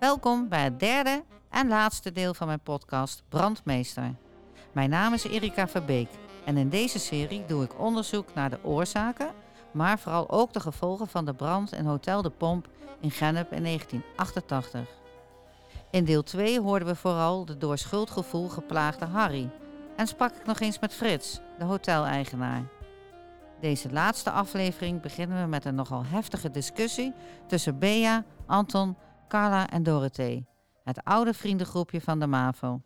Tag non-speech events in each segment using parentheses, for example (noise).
Welkom bij het derde en laatste deel van mijn podcast Brandmeester. Mijn naam is Erika Verbeek en in deze serie doe ik onderzoek naar de oorzaken, maar vooral ook de gevolgen van de brand in Hotel de Pomp in Gennep in 1988. In deel 2 hoorden we vooral de door schuldgevoel geplaagde Harry en sprak ik nog eens met Frits, de hoteleigenaar. Deze laatste aflevering beginnen we met een nogal heftige discussie tussen Bea, Anton, Carla en Dorothee, het oude vriendengroepje van de MAVO.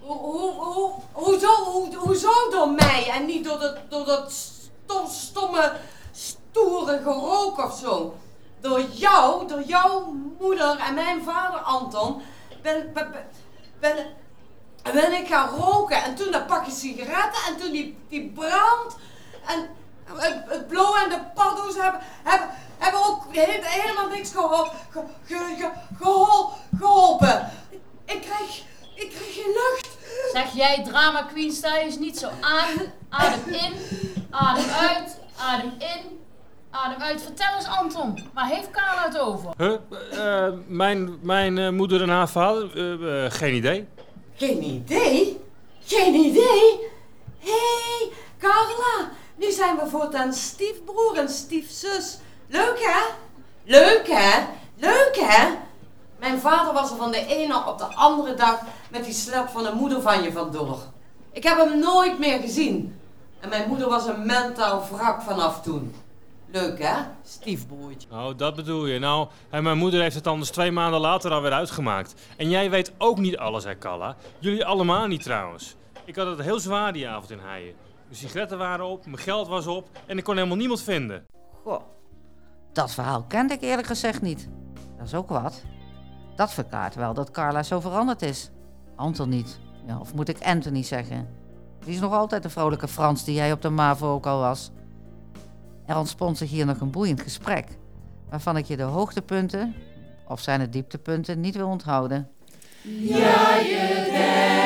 Hoe, hoe, hoe, hoezo, hoe, hoezo door mij en niet door dat, door dat stom, stomme, stoere gerook of zo? Door jou, door jouw moeder en mijn vader Anton, ben, ben ik gaan roken. En toen dat pakje sigaretten en toen die, die brand. En het, het blauw en de paddo's hebben, hebben, hebben ook he- helemaal niks geholpen. Ge, ge, ge, gehol- geholpen. Ik krijg, ik krijg geen lucht. Zeg jij drama queen, sta je eens niet zo aan. Adem in, adem uit, adem in, adem uit. Vertel eens Anton, waar heeft Karel het over? Huh? Eh, mijn mijn eh, moeder en haar vader? Eh, geen idee. Geen idee? Geen idee? Hé, hey, Carla. Nu zijn we voortaan stiefbroer en stiefzus. Leuk hè? Leuk hè? Leuk hè? Mijn vader was er van de ene op de andere dag met die slap van de moeder van je vandoor. Ik heb hem nooit meer gezien. En mijn moeder was een mentaal wrak vanaf toen. Leuk hè? Stiefbroertje. Oh, dat bedoel je. Nou, en mijn moeder heeft het anders twee maanden later alweer uitgemaakt. En jij weet ook niet alles, hè, Kalla? Jullie allemaal niet trouwens. Ik had het heel zwaar die avond in Heijen. Mijn sigaretten waren op, mijn geld was op en ik kon helemaal niemand vinden. Goh, dat verhaal kende ik eerlijk gezegd niet. Dat is ook wat. Dat verklaart wel dat Carla zo veranderd is. Anton niet. Ja, of moet ik Anthony zeggen? Die is nog altijd de vrolijke Frans die jij op de MAVO ook al was. Er ontspond zich hier nog een boeiend gesprek, waarvan ik je de hoogtepunten, of zijn het dieptepunten, niet wil onthouden. Kom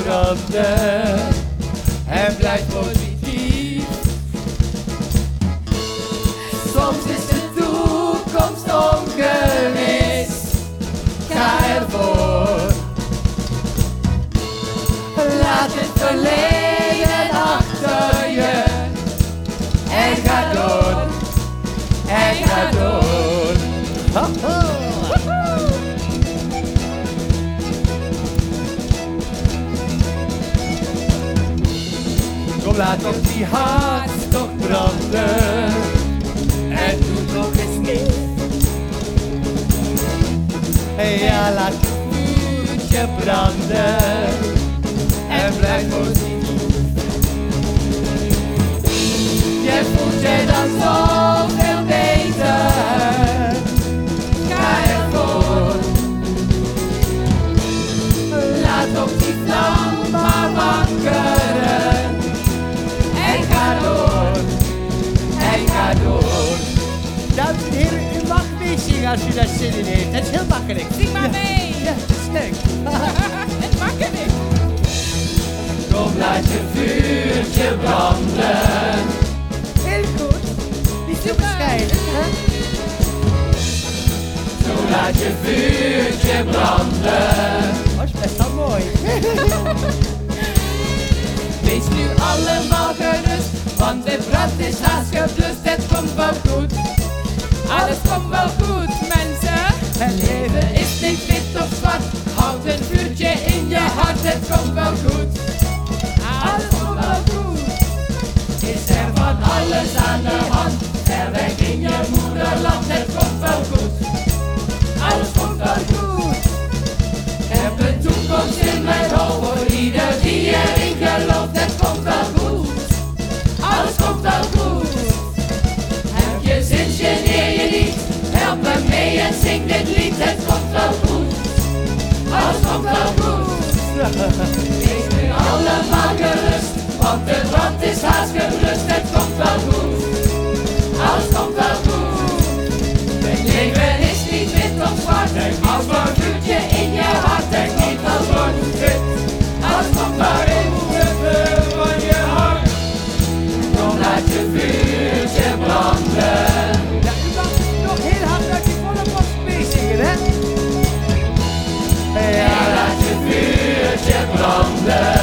vuurtje branden. En blijf positief. Kom, laat op die hartstocht branden. En doe nog eens niet. Ja, laat je vuurtje branden en blijf positief. Je voelt je dan zoveel als u daar zin in heeft. Het is heel makkelijk. Zing maar mee. Ja, dat is leuk. (laughs) Het makkelijk. Kom, laat je vuurtje branden. Heel goed. Die super schijnen. hè? Zo laat je vuurtje branden. Dat is best wel mooi. (laughs) Wees nu allemaal gerust, want de brand is haast geblust. Het komt wel goed, alles komt wel goed. Het leven is niet wit of zwart, houd een vuurtje in je hart. Het komt wel goed, alles komt wel goed. Is er van alles aan de hand, ver weg in je moederland. Het komt wel goed, zing dit lied. Het komt wel goed, alles komt wel goed. Wees nu allemaal gerust, want de brand is haast geblust. Het komt wel goed, alles komt wel goed. Het leven is niet wit of zwart, een vuurtje in je hart. Denk niet als zwart-wit, branden.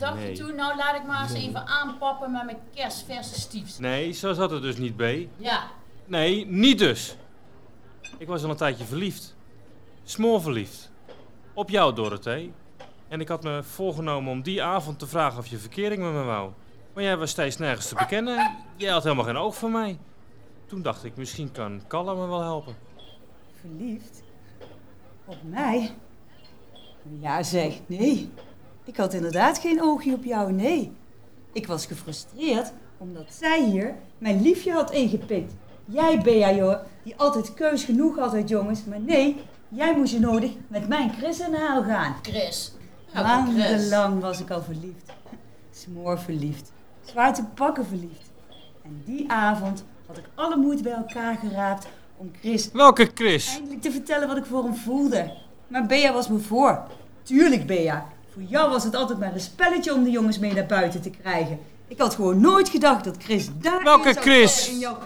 Dacht Nee. je toen? Nou, laat ik maar eens even aanpappen met mijn kerstverse stiefs. Nee, zo zat het dus niet, B. Ja, Nee, niet dus. Ik was al een tijdje verliefd. Smoorverliefd. Op jou, Dorothee. En ik had me voorgenomen om die avond te vragen of je verkering met me wou. Maar jij was steeds nergens te bekennen. Jij had helemaal geen oog voor mij. Toen dacht ik, misschien kan Kalle me wel helpen. Verliefd? Op mij? Ja zeg, nee. Ik had inderdaad geen oogje op jou, nee. Ik was gefrustreerd omdat zij hier mijn liefje had ingepikt. Jij, Bea, joh, die altijd keus genoeg had uit jongens. Maar nee, jij moest je nodig met mijn Chris in de haal gaan. Chris. Maandenlang was ik al verliefd. Smoor verliefd. Zwaar te pakken verliefd. En die avond had ik alle moed bij elkaar geraapt om Chris Welke Chris? eindelijk te vertellen wat ik voor hem voelde. Maar Bea was me voor. Tuurlijk, Bea. Voor jou was het altijd maar een spelletje om de jongens mee naar buiten te krijgen. Ik had gewoon nooit gedacht dat Chris daar Welke Chris? in jou.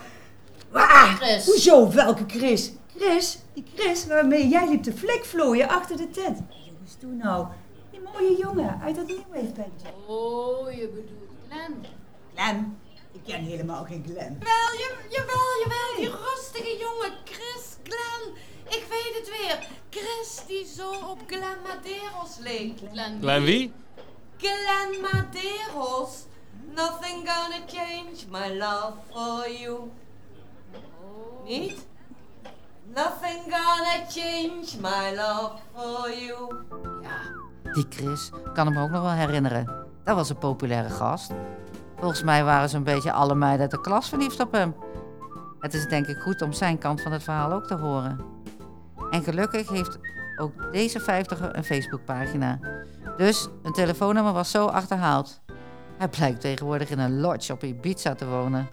Ah, Chris. Hoezo, welke Chris? Chris? Die Chris waarmee jij liep te flikvlooien achter de tent. Jongens, doe nou. Die mooie jongen uit dat nieuwweefbandje. Oh, je bedoelt Glenn. Glen? Ik ken helemaal geen Glen. Wel, je, jawel, jawel, die rustige jongen, Chris Glenn. Ik weet het weer. Chris die zo op Glenn Maderos leek. Klein wie? Glenn Maderos. Nothing gonna change my love for you. Niet? Nothing gonna change my love for you. Ja, die Chris kan hem ook nog wel herinneren. Dat was een populaire gast. Volgens mij waren ze een beetje alle meiden uit de klas verliefd op hem. Het is denk ik goed om zijn kant van het verhaal ook te horen. En gelukkig heeft ook deze vijftiger een Facebookpagina. Dus een telefoonnummer was zo achterhaald. Hij blijkt tegenwoordig in een lodge op Ibiza te wonen.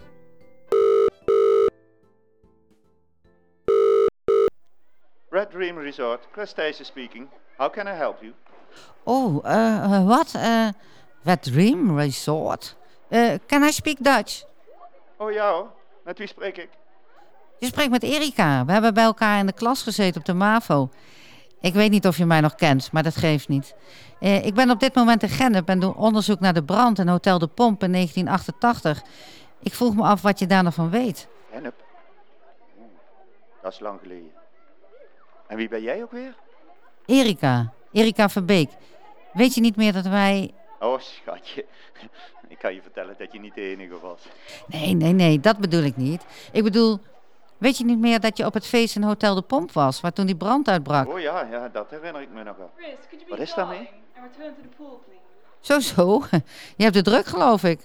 Red Dream Resort, Thijssen speaking. How can I help you? Oh, eh, eh, wat? Eh Red Dream Resort? Eh, can I speak Dutch? Oh ja met wie spreek ik? Je spreekt met Erika. We hebben bij elkaar in de klas gezeten op de MAVO. Ik weet niet of je mij nog kent, maar dat geeft niet. Eh, ik ben op dit moment in Gennep en doe onderzoek naar de brand in Hotel de Pomp in 1988. Ik vroeg me af wat je daar nog van weet. Hennep. Oeh, dat is lang geleden. En wie ben jij ook weer? Erika, Erika Verbeek. Weet je niet meer dat wij... Oh schatje, (laughs) ik kan je vertellen dat je niet de enige was. Nee, nee, nee, dat bedoel ik niet. Ik bedoel, weet je niet meer dat je op het feest in Hotel de Pomp was, waar toen die brand uitbrak? Oh ja, ja, dat herinner ik me nog wel. Wat is daarmee? Zo, zo. (laughs) Je hebt het druk, geloof ik.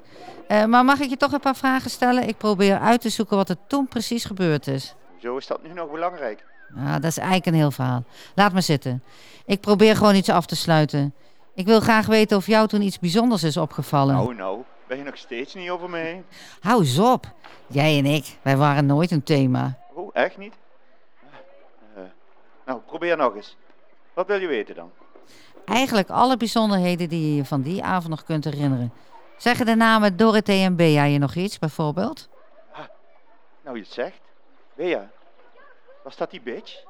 Eh, maar mag ik je toch een paar vragen stellen? Ik probeer uit te zoeken wat er toen precies gebeurd is. Zo is dat nu nog belangrijk. Ah, dat is eigenlijk een heel verhaal. Laat me zitten. Ik probeer gewoon iets af te sluiten. Ik wil graag weten of jou toen iets bijzonders is opgevallen. Nou, nou, ben je nog steeds niet over me heen? Hou eens op. Jij en ik, wij waren nooit een thema. Oh, echt niet? Eh, nou, probeer nog eens. Wat wil je weten dan? Eigenlijk alle bijzonderheden die je je van die avond nog kunt herinneren. Zeggen de namen Dorothee en Bea je nog iets, bijvoorbeeld? Nou, je het zegt. Bea, was dat die bitch?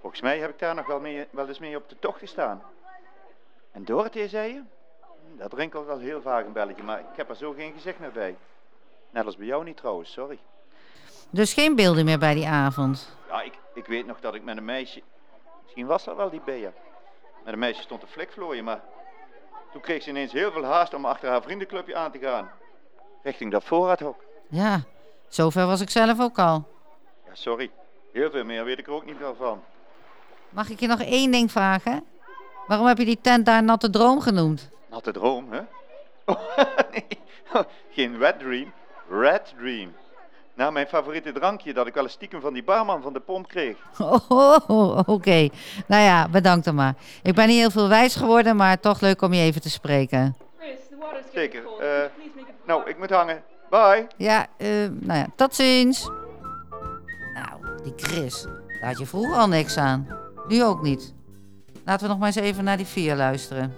Volgens mij heb ik daar nog wel, mee, wel eens mee op de tocht gestaan. En Dorothee, zei je? Dat rinkelt wel heel vaak een belletje, maar ik heb er zo geen gezicht meer bij. Net als bij jou niet trouwens, sorry. Dus geen beelden meer bij die avond. Ja, ik, ik weet nog dat ik met een meisje... Misschien was dat wel die Bea. Met een meisje stond te flikvlooien, maar... Toen kreeg ze ineens heel veel haast om achter haar vriendenclubje aan te gaan. Richting dat voorraadhok. Ja, zover was ik zelf ook al. Ja, sorry. Heel veel meer weet ik er ook niet meer van. Mag ik je nog één ding vragen? Waarom heb je die tent daar Natte Droom genoemd? Natte droom, hè? Oh, (laughs) nee. Geen wet dream. Red dream. Nou, mijn favoriete drankje dat ik wel eens stiekem van die barman van de pomp kreeg. (laughs) Oh, oké. Nou ja, bedankt dan maar. Ik ben niet heel veel wijs geworden, maar toch leuk om je even te spreken. Zeker. eh, nou, ik moet hangen. Bye. Ja, eh, nou ja, tot ziens. Nou, die Chris, daar had je vroeger al niks aan. Nu ook niet. Laten we nog maar eens even naar die vier luisteren.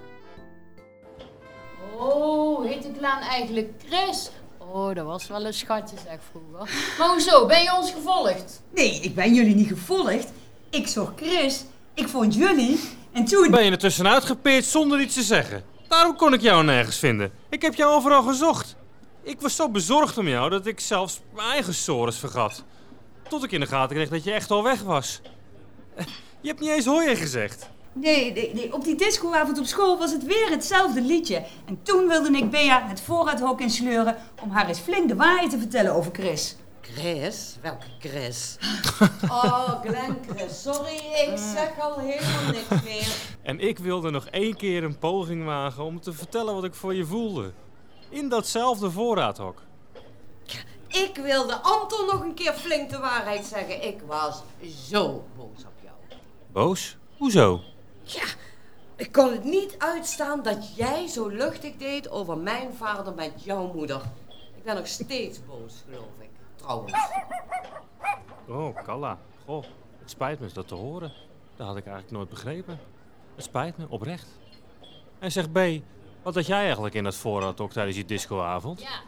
Oh, heet ik Laan eigenlijk Chris? Oh, dat was wel een schatje zeg vroeger. (laughs) Maar hoezo, ben je ons gevolgd? Nee, ik ben jullie niet gevolgd. Ik zocht Chris. Ik vond jullie. En toen... Ben je er tussenuit gepeerd zonder iets te zeggen? Daarom kon ik jou nergens vinden. Ik heb jou overal gezocht. Ik was zo bezorgd om jou dat ik zelfs mijn eigen sores vergat. Tot ik in de gaten kreeg dat je echt al weg was. (laughs) Je hebt niet eens hoi gezegd. Nee, nee, nee, op die discoavond op school was het weer hetzelfde liedje. En toen wilde ik Bea het voorraadhok insleuren om haar eens flink de waarheid te vertellen over Chris. Chris? Welke Chris? (laughs) Oh, Glenn Chris. Sorry, ik zeg al helemaal niks meer. En ik wilde nog één keer een poging wagen om te vertellen wat ik voor je voelde. In datzelfde voorraadhok. Ik wilde Anton nog een keer flink de waarheid zeggen. Ik was zo boos op jou. Boos? Hoezo? Ja, ik kon het niet uitstaan dat jij zo luchtig deed over mijn vader met jouw moeder. Ik ben nog steeds boos, geloof ik. Trouwens. Oh, Kalla. Goh, het spijt me dat te horen. Dat had ik eigenlijk nooit begrepen. Het spijt me, oprecht. En zeg B, wat had jij eigenlijk in dat voorraadhok tijdens die discoavond? Ja,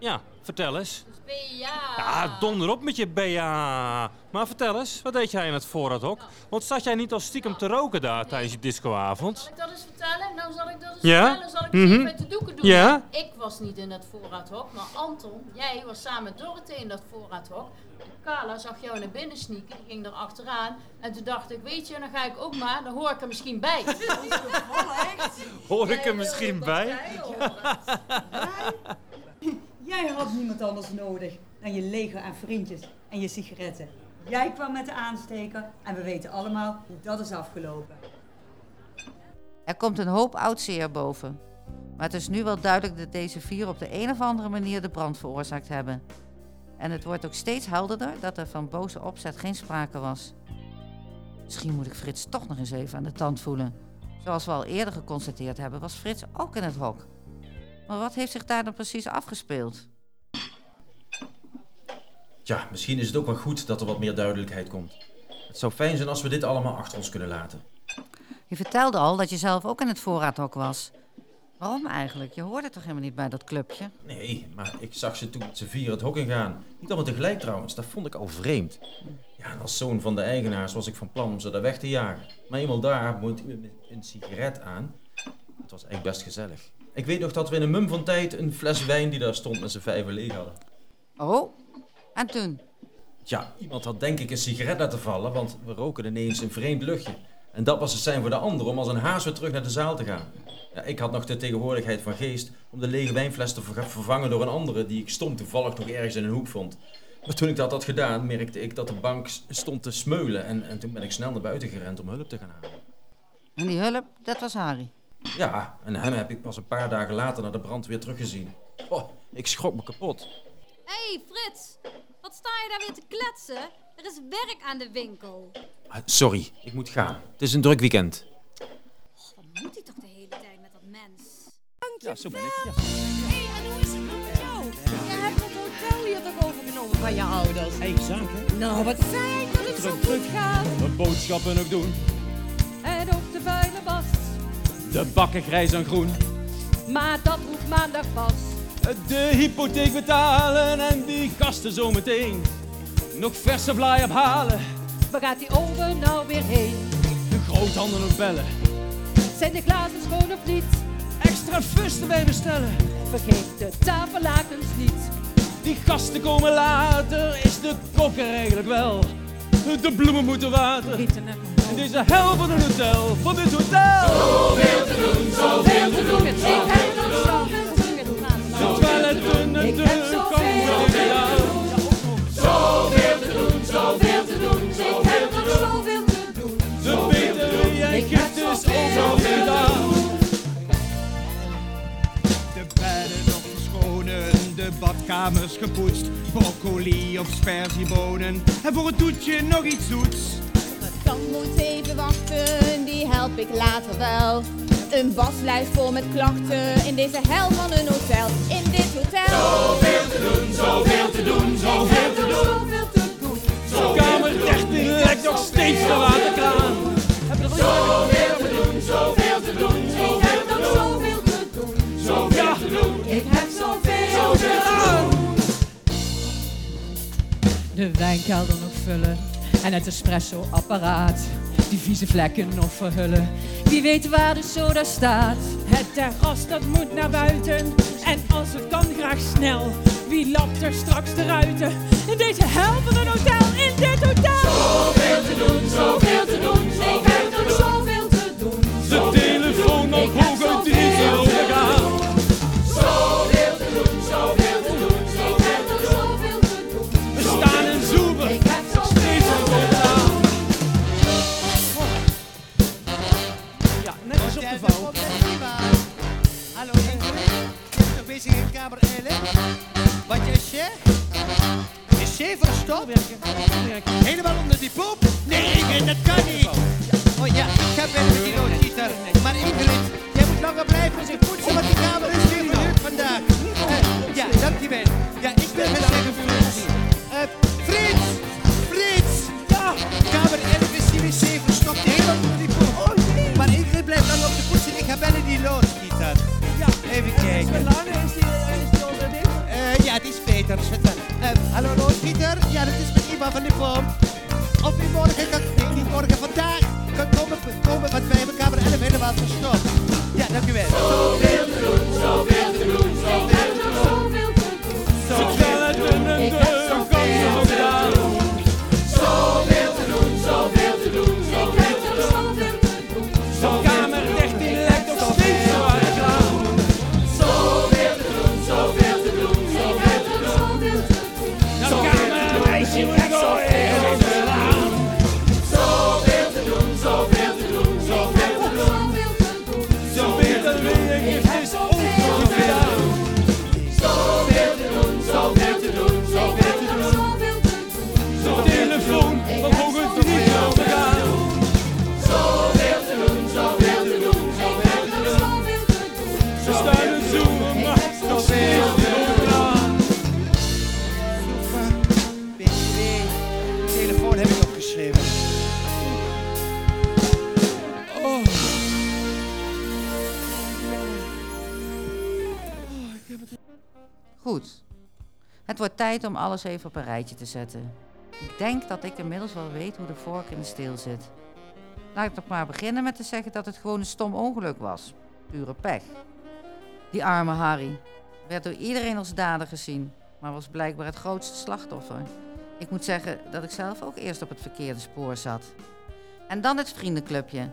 Ja, vertel eens. dus ben je ja. Ja, donder op met je Bea. Maar vertel eens, wat deed jij in het voorraadhok? Want zat jij niet al stiekem te roken daar tijdens je discoavond? Zal ik dat eens vertellen? Nou zal ik dat eens Ja? vertellen. Zal ik Mhm. het even met de doeken doen? Ja? Ik was niet in dat voorraadhok, maar Anton, jij was samen met Dorothee in dat voorraadhok. En Carla zag jou naar binnen sneaken, die ging er achteraan. En toen dacht ik, weet je, dan ga ik ook maar, dan hoor ik er misschien bij. (laughs) Hoor ik er misschien bij? (laughs) Jij had niemand anders nodig dan je leger aan vriendjes en je sigaretten. Jij kwam met de aansteker en we weten allemaal hoe dat is afgelopen. Er komt een hoop oud zeer boven. Maar het is nu wel duidelijk dat deze vier op de een of andere manier de brand veroorzaakt hebben. En het wordt ook steeds helderder dat er van boze opzet geen sprake was. Misschien moet ik Frits toch nog eens even aan de tand voelen. Zoals we al eerder geconstateerd hebben, was Frits ook in het hok. Maar wat heeft zich daar dan precies afgespeeld? Tja, misschien is het ook wel goed dat er wat meer duidelijkheid komt. Het zou fijn zijn als we dit allemaal achter ons kunnen laten. Je vertelde al dat je zelf ook in het voorraadhok was. Waarom eigenlijk? Je hoorde toch helemaal niet bij dat clubje? Nee, maar ik zag ze toen z'n vier het hok ingaan. Niet allemaal tegelijk trouwens, dat vond ik al vreemd. Ja, en als zoon van de eigenaars was ik van plan om ze daar weg te jagen. Maar eenmaal daar moet een sigaret aan. Het was echt best gezellig. Ik weet nog dat we in een mum van tijd een fles wijn die daar stond met z'n vijven leeg hadden. Oh, en toen? Ja, iemand had denk ik een sigaret laten vallen, want we roken ineens een vreemd luchtje. En dat was het zijn voor de ander om als een haas weer terug naar de zaal te gaan. Ja, ik had nog de tegenwoordigheid van geest om de lege wijnfles te vervangen door een andere die ik stom toevallig nog ergens in een hoek vond. Maar toen ik dat had gedaan, merkte ik dat de bank stond te smeulen en, en toen ben ik snel naar buiten gerend om hulp te gaan halen. En die hulp, dat was Harry. Ja, en hem heb ik pas een paar dagen later naar de brand weer teruggezien. Oh, ik schrok me kapot. Hé hey, Frits, wat sta je daar weer te kletsen? Er is werk aan de winkel. Ah, Sorry, ik moet gaan. Het is een druk weekend. Wat moet hij toch de hele tijd Ja, zo ben ik. Ja. Hé, en hoe is het nou met jou? Je hebt het hotel hier toch overgenomen van je ouders? Eigen zaak, hè? Nou, wat fijn dat het zo Druk, goed gaat. De boodschappen nog doen. De bakken grijs en groen. Maar dat hoeft maandag pas. De hypotheek betalen en die gasten zometeen. Nog verse vlaai ophalen. Waar gaat die oven nou weer heen? De groothandel nog bellen. Zijn de glazen schoon of niet? Extra fusten bij bestellen. Vergeet de tafellakens niet. Die gasten komen later. Is de kokker eigenlijk wel? De bloemen moeten water. In deze hel van een hotel. Van dit hotel. Zoveel te doen. Ik heb nog zoveel te doen. De toiletten en Ik de heb zoveel gedaan. Zoveel te doen, zoveel te doen. Ik heb nog zoveel te doen. De betere jij Ik heb is zoveel ook al te gedaan. De bedden nog verschonen, de badkamers gepoetst. Broccoli of sperziebonen. En voor het toetje nog iets zoets. Dan moet even wachten, die help ik later wel. Een waslijst vol met klachten in deze hel van een hotel. In dit hotel. Zoveel te doen, zoveel te doen, zoveel te doen. Zoveel te doen. De kamer 13 lekt nog steeds de waterkraan. Er Zoveel te doen, zoveel te doen. Ik heb nog zoveel te doen. Ja. te doen. Ik heb zoveel te doen. De wijnkelder nog vullen en het espresso-apparaat. Die vieze vlekken nog verhullen. Wie weet waar de soda staat. Het terras dat moet naar buiten. En als het kan graag snel. Wie lapt er straks de ruiten? In deze hel Ja, dat is met Ivan van de Boom. Of u morgen kan, nee, niet morgen, vandaag kan komen, komen want wij hebben kamer 11 helemaal verstopt. Tijd om alles even op een rijtje te zetten. Ik denk dat ik inmiddels wel weet hoe de vork in de steel zit. Laat ik toch maar beginnen met te zeggen dat het gewoon een stom ongeluk was. Pure pech. Die arme Harry werd door iedereen als dader gezien, maar was blijkbaar het grootste slachtoffer. Ik moet zeggen dat ik zelf ook eerst op het verkeerde spoor zat. En dan het vriendenclubje.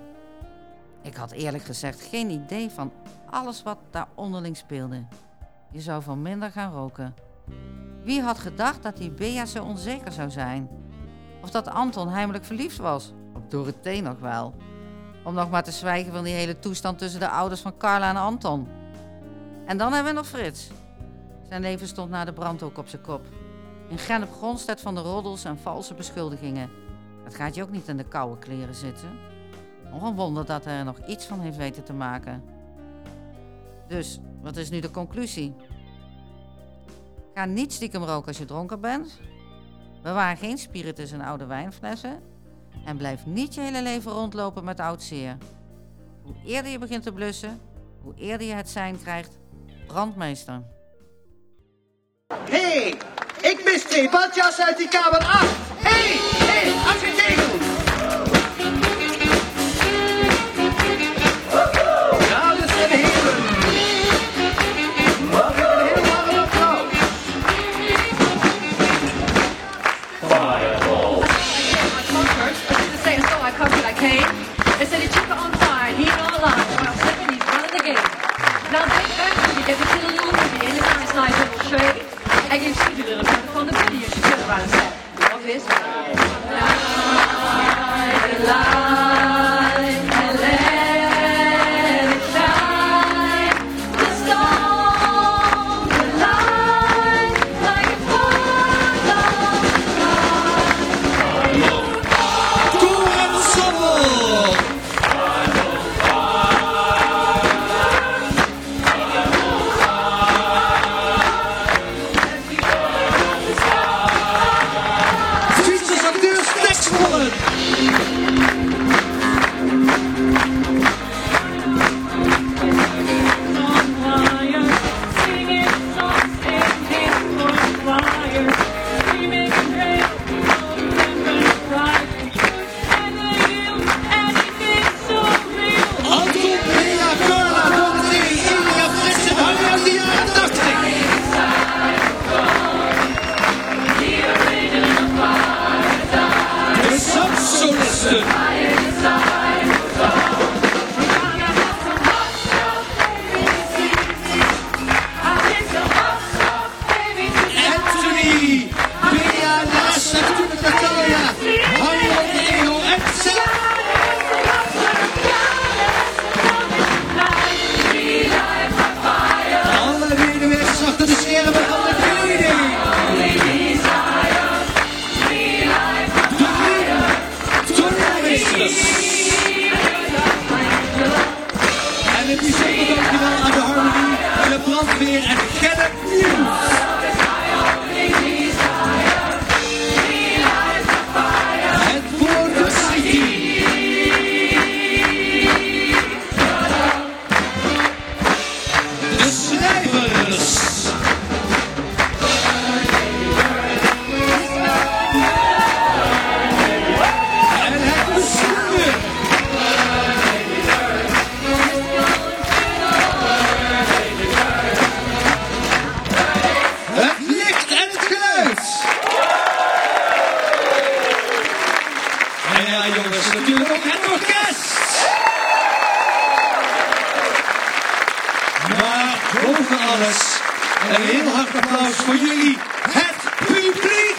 Ik had eerlijk gezegd geen idee van alles wat daar onderling speelde. Je zou van minder gaan roken. Wie had gedacht dat die Bea zo onzeker zou zijn? Of dat Anton heimelijk verliefd was? Op Dorothee nog wel. Om nog maar te zwijgen van die hele toestand tussen de ouders van Carla en Anton. En dan hebben we nog Frits. Zijn leven stond na de brand ook op zijn kop. In Gennep grondstad van de roddels en valse beschuldigingen. Het gaat je ook niet in de koude kleren zitten. Nog een wonder dat hij er nog iets van heeft weten te maken. Dus Wat is nu de conclusie? Ga niet stiekem roken als je dronken bent. Bewaar geen spiritus in oude wijnflessen. En blijf niet je hele leven rondlopen met oud zeer. Hoe eerder je begint te blussen, hoe eerder je het zijn krijgt. Brandmeester. Hé, hey, ik mis twee badjas uit die kamer 8. Hé, hey, hé, hey, And you see the little kind from the video, she turned around and said, Love dankjewel aan de harmonie, de brandweer en Gennep Nieuws. hartelijk applaus voor jullie, het publiek!